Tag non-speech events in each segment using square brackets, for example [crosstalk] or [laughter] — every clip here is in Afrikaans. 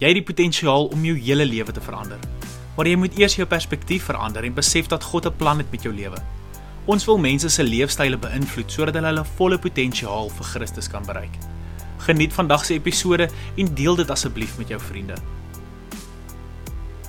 Jy het die potensiaal om jou hele lewe te verander. Maar jy moet eers jou perspektief verander en besef dat God 'n plan het met jou lewe. Ons wil mense se leefstyle beïnvloed sodat hulle hulle volle potensiaal vir Christus kan bereik. Geniet vandag se episode en deel dit asseblief met jou vriende.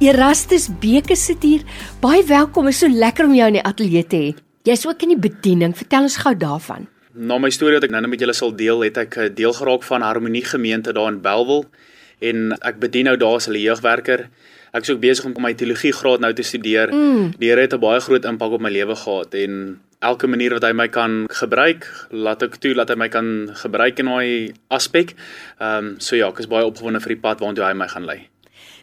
Erastus Beke sit hier. Baie welkom. Is so lekker om jou in die ateljee te hê. Jy's ook in die bediening. Vertel ons gou daarvan. Na my storie wat ek nou-nou met julle sal deel, het ek eh, deel geraak van Harmonie Gemeente daar in Bellville en ek bedien nou daar as hulle jeugwerker. Ek is ook besig om my teologie graad nou te studeer. Mm. Die Here het 'n baie groot impak op my lewe gehad en elke manier wat hy my kan gebruik, laat ek toe dat hy my kan gebruik in daai aspek. Ehm um, so ja, ek is baie opgewonde vir die pad waartoe hy my gaan lei.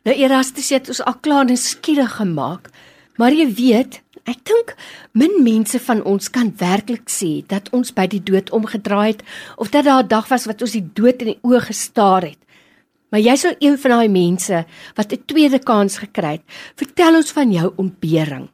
Nou Erastus het ons al klaar nuuskierig gemaak. Maar jy weet, ek dink min mense van ons kan werklik sê dat ons by die dood omgedraai het of dat daar 'n dag was wat ons die dood in die oë gestaar het. Maar jy's so een van daai mense wat 'n tweede kans gekry het. Vertel ons van jou ontbering.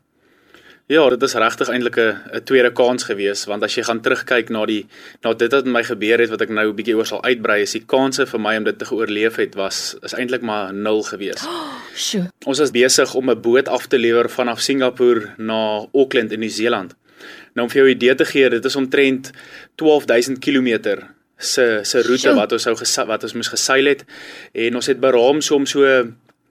Ja, dit is regtig eintlik 'n tweede kans gewees want as jy gaan terugkyk na die na dit wat met my gebeur het wat ek nou 'n bietjie oor sal uitbrei, is die kanse vir my om dit te geoorleef het was is eintlik maar nul gewees. [gasps] Oh, sjoe. Ons was besig om 'n boot af te lewer vanaf Singapore na Auckland in Nieu-Seeland. Nou om vir jou 'n idee te gee, dit is omtrent 12000 km se se roete sure. wat ons sou wat ons moes geseil het en ons het beraam so om so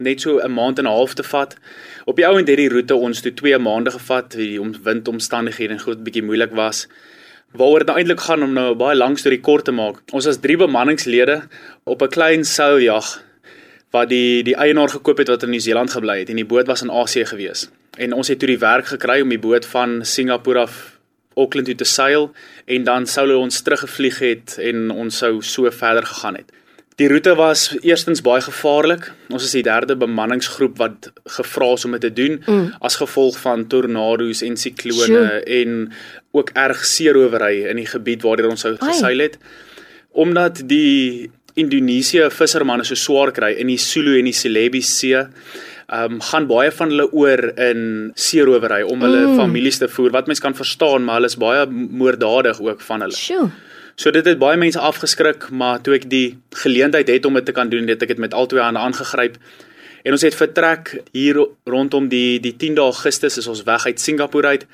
net so 'n maand en 'n half te vat. Op die ouend het die roete ons toe 2 maande gevat, die om windomstandighede en goed bietjie moeilik was. Waaroor dit nou eintlik gaan om nou 'n baie lang storie kort te maak. Ons was drie bemanningslede op 'n klein seiljag wat die die eienaar gekoop het wat in Nieu-Seeland gebly het en die boot was in Asië gewees. En ons het toe die werk gekry om die boot van Singapore af Auckland toe te seil en dan sou hulle ons teruggevlieg het en ons sou so verder gegaan het. Die roete was eerstens baie gevaarlik. Ons is die derde bemanningsgroep wat gevra is om dit te doen mm. as gevolg van tornado's en siklone sure. en ook erg seerowery in die gebied waardeur ons sou geseil het. Omdat die Indonesië vissermanne so swaar kry in die Sulu en die Celebi See, ehm um, gaan baie van hulle oor in seerowery om hulle mm. families te voer. Wat mens kan verstaan, maar hulle is baie moorddadig ook van hulle. Sure. So dit het baie mense afgeskrik, maar toe ek die geleentheid het om dit te kan doen, het ek dit met albei hande aangegryp. En ons het vertrek hier rondom die die 10de Augustus is ons weg uit Singapore uit.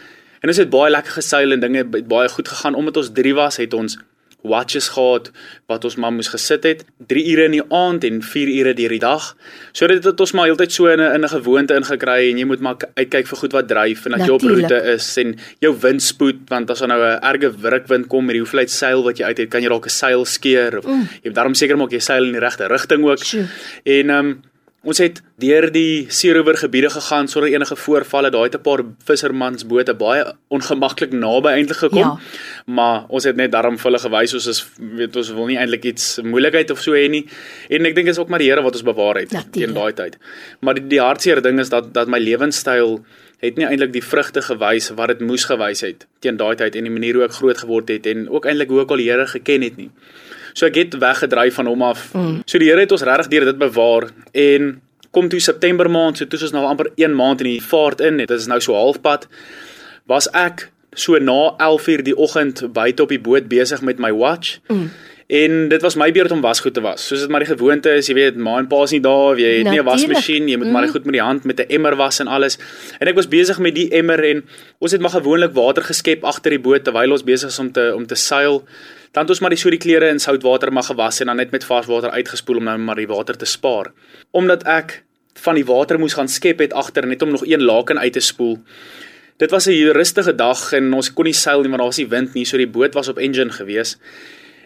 En ons het baie lekker geseil en dinge het baie goed gegaan omdat ons 3 was, het ons watches gehad wat ons maar moes gesit het 3 ure in die aand en 4 ure deur die dag. So dit het ons maar heeltyd so in 'n in 'n gewoonte ingekry en jy moet maar uitkyk vir goed wat dryf en dat jy op roete is en jou windspoed want as daar nou 'n erge wurkwind kom met die hoeveelheid seil wat jy uit het, kan jy dalk 'n seil skeer of mm. jy moet daarom seker maak jy seil in die regte rigting ook. Sjoe. En ehm um, Ons het deur die seerower gebiede gegaan sonder enige voorvalle. Daar het 'n paar vissermansbote baie ongemaklik naby eintlik gekom. Ja. Maar ons het net daarom vir hulle gewys ons is weet ons wil nie eintlik iets moeilikheid of so hê nie. En ek dink is ook maar die Here wat ons bewaar het teen daai tyd. Maar die, die hartseer ding is dat dat my lewenstyl het nie eintlik die vrugte gewys wat dit moes gewys het teen daai tyd en die manier hoe ek groot geword het en ook eintlik hoe ek al die Here geken het nie. So ek het weggedryf van hom af. Mm. So die Here het ons regtig deur dit bewaar en kom toe September maand, so toe is nou amper 1 maand in die vaart in. Dit is nou so halfpad. Was ek so na 11:00 die oggend buite op die boot besig met my watch. Mm. En dit was my beurt om wasgoed te was. Soos dit maar die gewoonte is, jy weet, ma en pa is nie daar, jy het nie 'n wasmasjien, jy moet maar die goed met die hand met 'n emmer was en alles. En ek was besig met die emmer en ons het maar gewoonlik water geskep agter die boot terwyl ons besig is om te om te seil. Dan het ons maar die so die klere in soutwater maar gewas en dan net met vars water uitgespoel om nou maar die water te spaar. Omdat ek van die water moes gaan skep het agter net om nog een laken uit te spoel. Dit was 'n rustige dag en ons kon nie seil nie want daar was nie wind nie, so die boot was op engine gewees.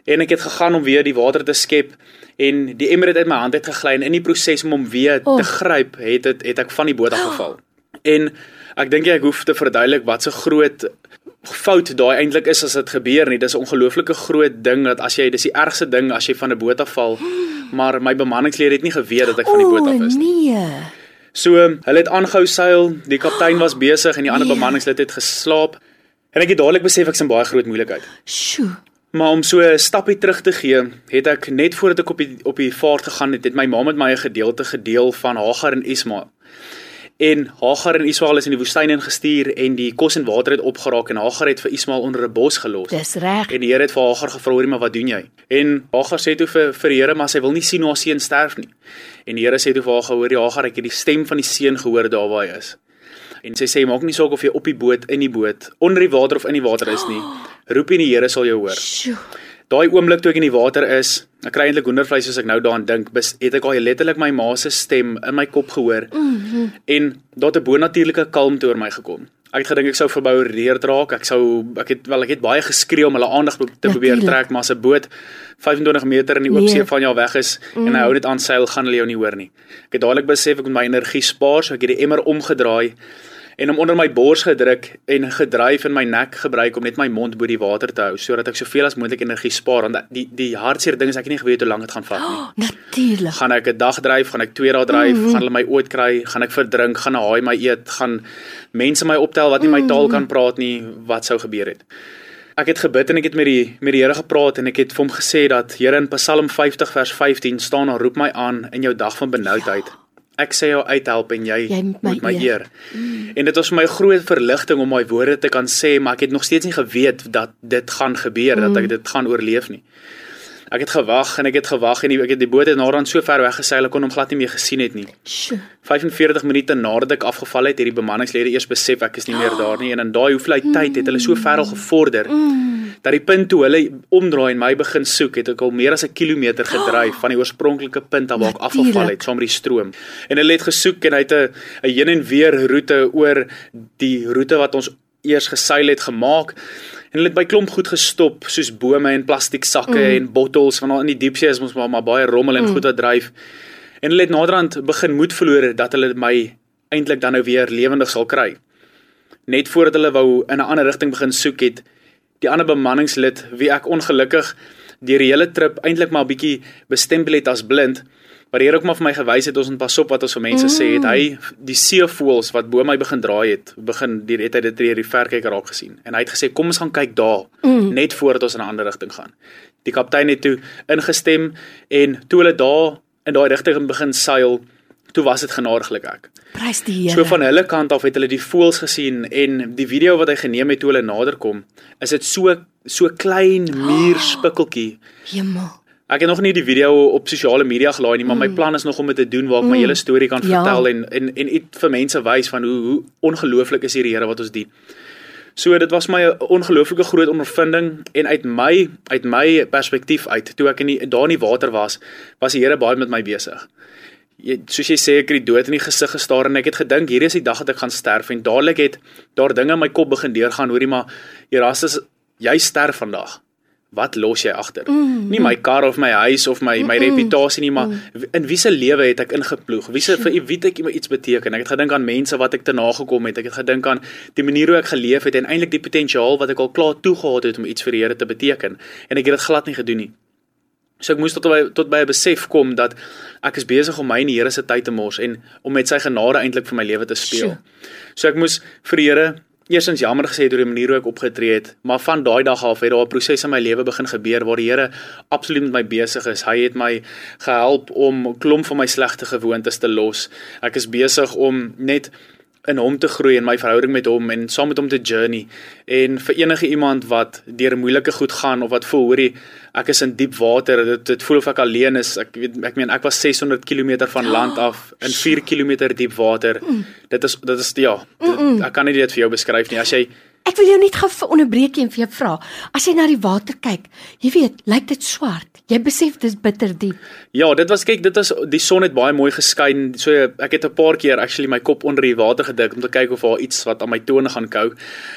En ek het gegaan om weer die water te skep en die emmer het uit my hand uit gegly en in die proses om hom weer oh. te gryp, het dit het ek van die boot afgeval. [gasps] En ek dink ek hoef te verduidelik wat so groot fout daai eintlik is as dit gebeur nie. Dis 'n ongelooflike groot ding dat as jy dis die ergste ding as jy van 'n boot afval. [gasps] Maar my bemanningslede het nie geweet dat ek van die boot af is nie. Nee. So, hulle het aangehou seil. Die kaptein was besig en die ander [gasps] nee. bemanningslid het geslaap. En ek het dadelik besef ek's in baie groot moeilikheid. Sjoe. Maar om so 'n stappie terug te gee, het ek net voordat ek op die op die vaart gegaan het, het my ma met my 'n gedeelte gedeel van Hagar en Ismael. En Hagar en Ismael is in die woestyn ingestuur en die kos en water het opgeraak en Hagar het vir Ismael onder 'n bos gelos. Dis reg. En die Here het vir Hagar gevra: "Hoor maar, wat doen jy?" En Hagar sê toe vir vir die Here: "Maar sy wil nie sien hoe haar seun sterf nie." En die Here sê toe vir haar gehoor, ja, Hagar, ek het die stem van die seun gehoor daar waar hy is. En sy sê maak nie saak of jy op die boot, in die boot, onder die water of in die water is nie. Roep en die Here sal jou hoor. Sjoe. Daai oomblik toe ek in die water is, ek kry eintlik hoendervleis as ek nou daaraan dink, bes- het ek al letterlik my ma se stem in my kop gehoor. Mm -hmm. En daar het 'n bonatuurlike kalmte oor my gekom. Ek het gedink ek sou verboureerd raak. Ek sou ek het wel ek het baie geskree om hulle aandag te probeer Natuurlijk. trek, maar as 'n boot 25 meter in die oop Nee. see van jou weg is mm. en hy hou dit aan seil, gaan hulle jou nie hoor nie. Ek het dadelik besef ek moet my energie spaar, so ek het die emmer omgedraai en hom onder my bors gedruk en gedryf in my nek gebruik om net my mond bo die water te hou sodat ek soveel as moontlik energie spaar want die die hartseer ding is ek het nie geweet hoe lank dit gaan vat nie. [gasps] Natuurlik. Gaan ek 'n dag dryf, gaan ek 2 dae dryf, mm -hmm. gaan hulle my ooit kry, gaan ek verdrink, gaan 'n haai my eet, gaan mense my optel wat nie my taal kan praat nie, wat sou gebeur het? Ek het gebid en ek het met die met die Here gepraat en ek het vir hom gesê dat Here in Psalm 50 vers 15 staan daar roep my aan in jou dag van benoudheid. Ja. Ek sê jou uithelp en jy, Jy moet my moet my eer. eer. Mm. En dit was vir my groot verligting om my woorde te kan sê, maar ek het nog steeds nie geweet dat dit gaan gebeur, mm. dat ek dit gaan oorleef nie. Ek het gewag en ek het gewag en die, ek het die boot het naderhand so ver weggeseil ek kon hom glad nie meer gesien het nie. Sjoe. 45 minute nadat ek afgeval het, het die bemanningslede eers besef ek is nie meer daar nie en in daai hoeveelheid tyd het hulle so ver al gevorder dat die punt toe hulle omdraai en my begin soek, het ek al meer as 'n kilometer gedryf van die oorspronklike punt af waar ek afgeval het saam met die stroom. En hulle het gesoek en hy het 'n heen en weer roete oor die roete wat ons eers geseil het gemaak. En hulle het by klomp goed gestop soos bome en plastiek sakke mm. en bottels want daar in die diepsee is mos maar, maar baie rommel en mm. goed wat dryf. En hulle het naderhand begin moed verloor dat hulle my eintlik dan nou weer lewendig sal kry. Net voordat hulle wou in 'n ander rigting begin soek het die ander bemanningslid wie ek ongelukkig deur die hele trip eintlik maar 'n bietjie bestempel het as blind, maar die Here ook maar vir my gewys het ons moet pas op wat ons vir mense mm. sê, het hy die seevoëls wat bo my begin draai het, begin die het hy dit deur die verkyker raak gesien. En hy het gesê kom ons gaan kyk daar mm. net voordat ons in 'n ander rigting gaan. Die kaptein het toe ingestem en toe hulle daar in daai rigting begin seil, toe was dit genadiglik ek. Prys die Here. So van hulle kant af het hulle die voëls gesien en die video wat hy geneem het toe hulle naderkom, is dit so so klein [gasps] muurspikkeltjie. Hemel. Ek het nog nie die video op sosiale media gelaai nie, maar my plan is nog om dit te doen waar ek my hele storie kan Ja. vertel en en en iets vir mense wys van hoe hoe ongelooflik is hierdie Here wat ons dien. So dit was my 'n ongelooflike groot ondervinding en uit my uit my perspektief uit toe ek in die daar in die water was, was die Here baie met my besig. Jy soos jy sê ek het die dood in die gesig gestaar en ek het gedink hierdie is die dag dat ek gaan sterf en dadelik het daar dinge in my kop begin deurgaan hoorie maar Erastus jy sterf vandag. Wat los jy agter? Mm, nie my kar of my huis of my my reputasie nie, maar in wie se lewe het ek ingeploeg? Wie se vir wie het ek iets beteken? Ek het gedink aan mense wat ek te nagekom het. Ek het gedink aan die manier hoe ek geleef het en eintlik die potensiaal wat ek al klaar toegehad het om iets vir die Here te beteken en ek het dit glad nie gedoen nie. So ek moes tot by tot by 'n besef kom dat ek is besig om my in die Here se tyd te mors en om met sy genade eintlik vir my lewe te speel. Sjoe. So ek moes vir die Here eersins jammer gesê oor die manier hoe ek opgetree het, maar van daai dag af het daar 'n proses in my lewe begin gebeur waar die Here absoluut met my besig is. Hy het my gehelp om 'n klomp van my slegte gewoontes te los. Ek is besig om net in hom te groei en my verhouding met hom en saam met hom te journey. En vir enige iemand wat deur moeilike goed gaan of wat voel hoorie ek is in diep water, dit dit voel of ek alleen is. Ek weet ek meen ek was 600 km van land af in 4 km diep water. Dit is dit is ja, dit, ek kan nie dit vir jou beskryf nie. As jy Ek wil jou net gou vir onderbreek en vir jou vra. As jy na die water kyk, jy weet, lyk dit swart. Jy besef dis bitter diep. Ja, dit was kyk, dit was die son het baie mooi geskyn. So ek het 'n paar keer actually my kop onder die water gedruk om te kyk of daar iets wat aan my tone gaan kou.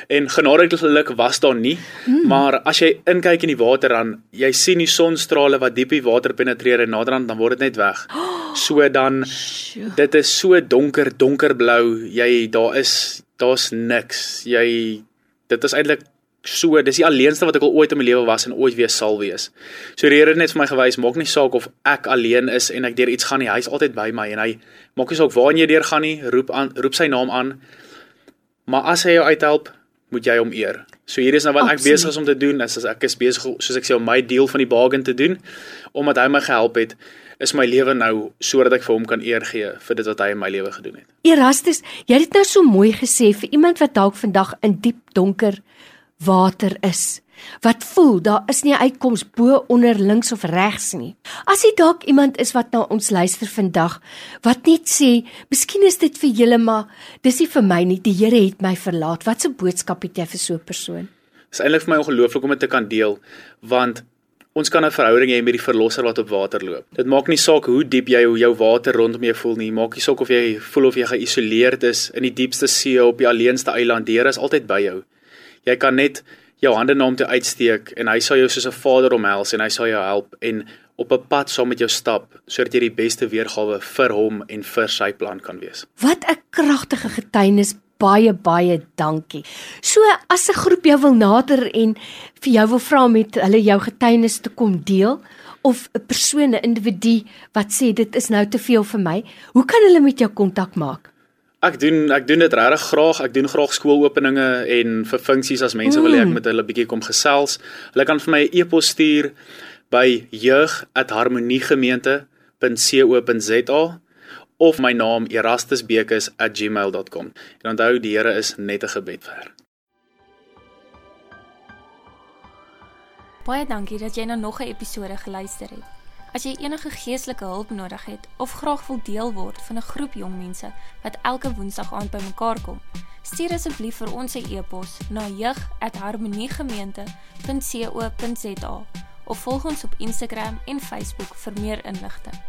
En genadiglik was daar nie. Hmm. Maar as jy inkyk in die water dan jy sien die sonstrale wat diep die water penetreer en naderhand dan word dit net weg. [gasps] So dan dit is so donker, donkerblou. Jy daar is daar's niks. Jy dit is eintlik so dis die alleenste wat ek al ooit in my lewe was en ooit weer sal wees. So die Here het net vir my gewys, maak nie saak of ek alleen is en ek deur iets gaan nie, hy's altyd by my en hy maak nie saak waarheen jy deur gaan nie, roep aan roep sy naam aan. Maar as hy jou uithelp, moet jy hom eer. So hier is nou wat ek Absoluut. besig is om te doen, is as ek is besig soos ek sê om my deel van die bargain te doen omdat hy my gehelp het is my lewe nou sodat ek vir hom kan eer gee vir dit wat hy in my lewe gedoen het. Erastus, jy het dit nou so mooi gesê vir iemand wat dalk vandag in diep donker water is. Wat voel daar is nie uitkoms bo onder links of regs nie. As jy dalk iemand is wat na ons luister vandag wat net sê, "Miskien is dit vir julle, maar dis nie vir my nie. Die Here het my verlaat." Wat 'n boodskap het jy vir so 'n persoon? Dit is eintlik vir my ongelooflik om dit te kan deel, want ons kan 'n verhouding hê met die verlosser wat op water loop. Dit maak nie saak hoe diep jy hoe jou water rondom jou voel nie. Maak nie saak of jy voel of jy geïsoleerd is in die diepste see op die alleenste eiland. Die Here is altyd by jou. Jy kan net jou hande na hom toe uitsteek en hy sal jou soos 'n vader omhels en hy sal jou help en op 'n pad saam met jou stap sodat jy die beste weergawe vir hom en vir sy plan kan wees. Wat 'n kragtige getuienis. Baie baie dankie. So as 'n groep jou wil nader en vir jou wil vra met hulle jou getuienis te kom deel of 'n persoon, 'n individu wat sê dit is nou te veel vir my, hoe kan hulle met jou kontak maak? Ek doen ek doen dit regtig graag. Ek doen graag skoolopeninge en vir funksies as mense mm. wil hê ek moet hulle bietjie kom gesels. Hulle kan vir my 'n e e-pos stuur by jeug@harmoniegemeente.co.za of my naam erastusbekes@gmail.com. En onthou die Here is net 'n gebed ver. Baie dankie dat jy nou nog 'n episode geluister het. As jy enige geestelike hulp nodig het of graag wil deel word van 'n groep jong mense wat elke Woensdag aand bymekaar kom, stuur asseblief vir ons 'n e-pos na jeug@harmoniegemeente.co.za of volg ons op Instagram en Facebook vir meer inligting.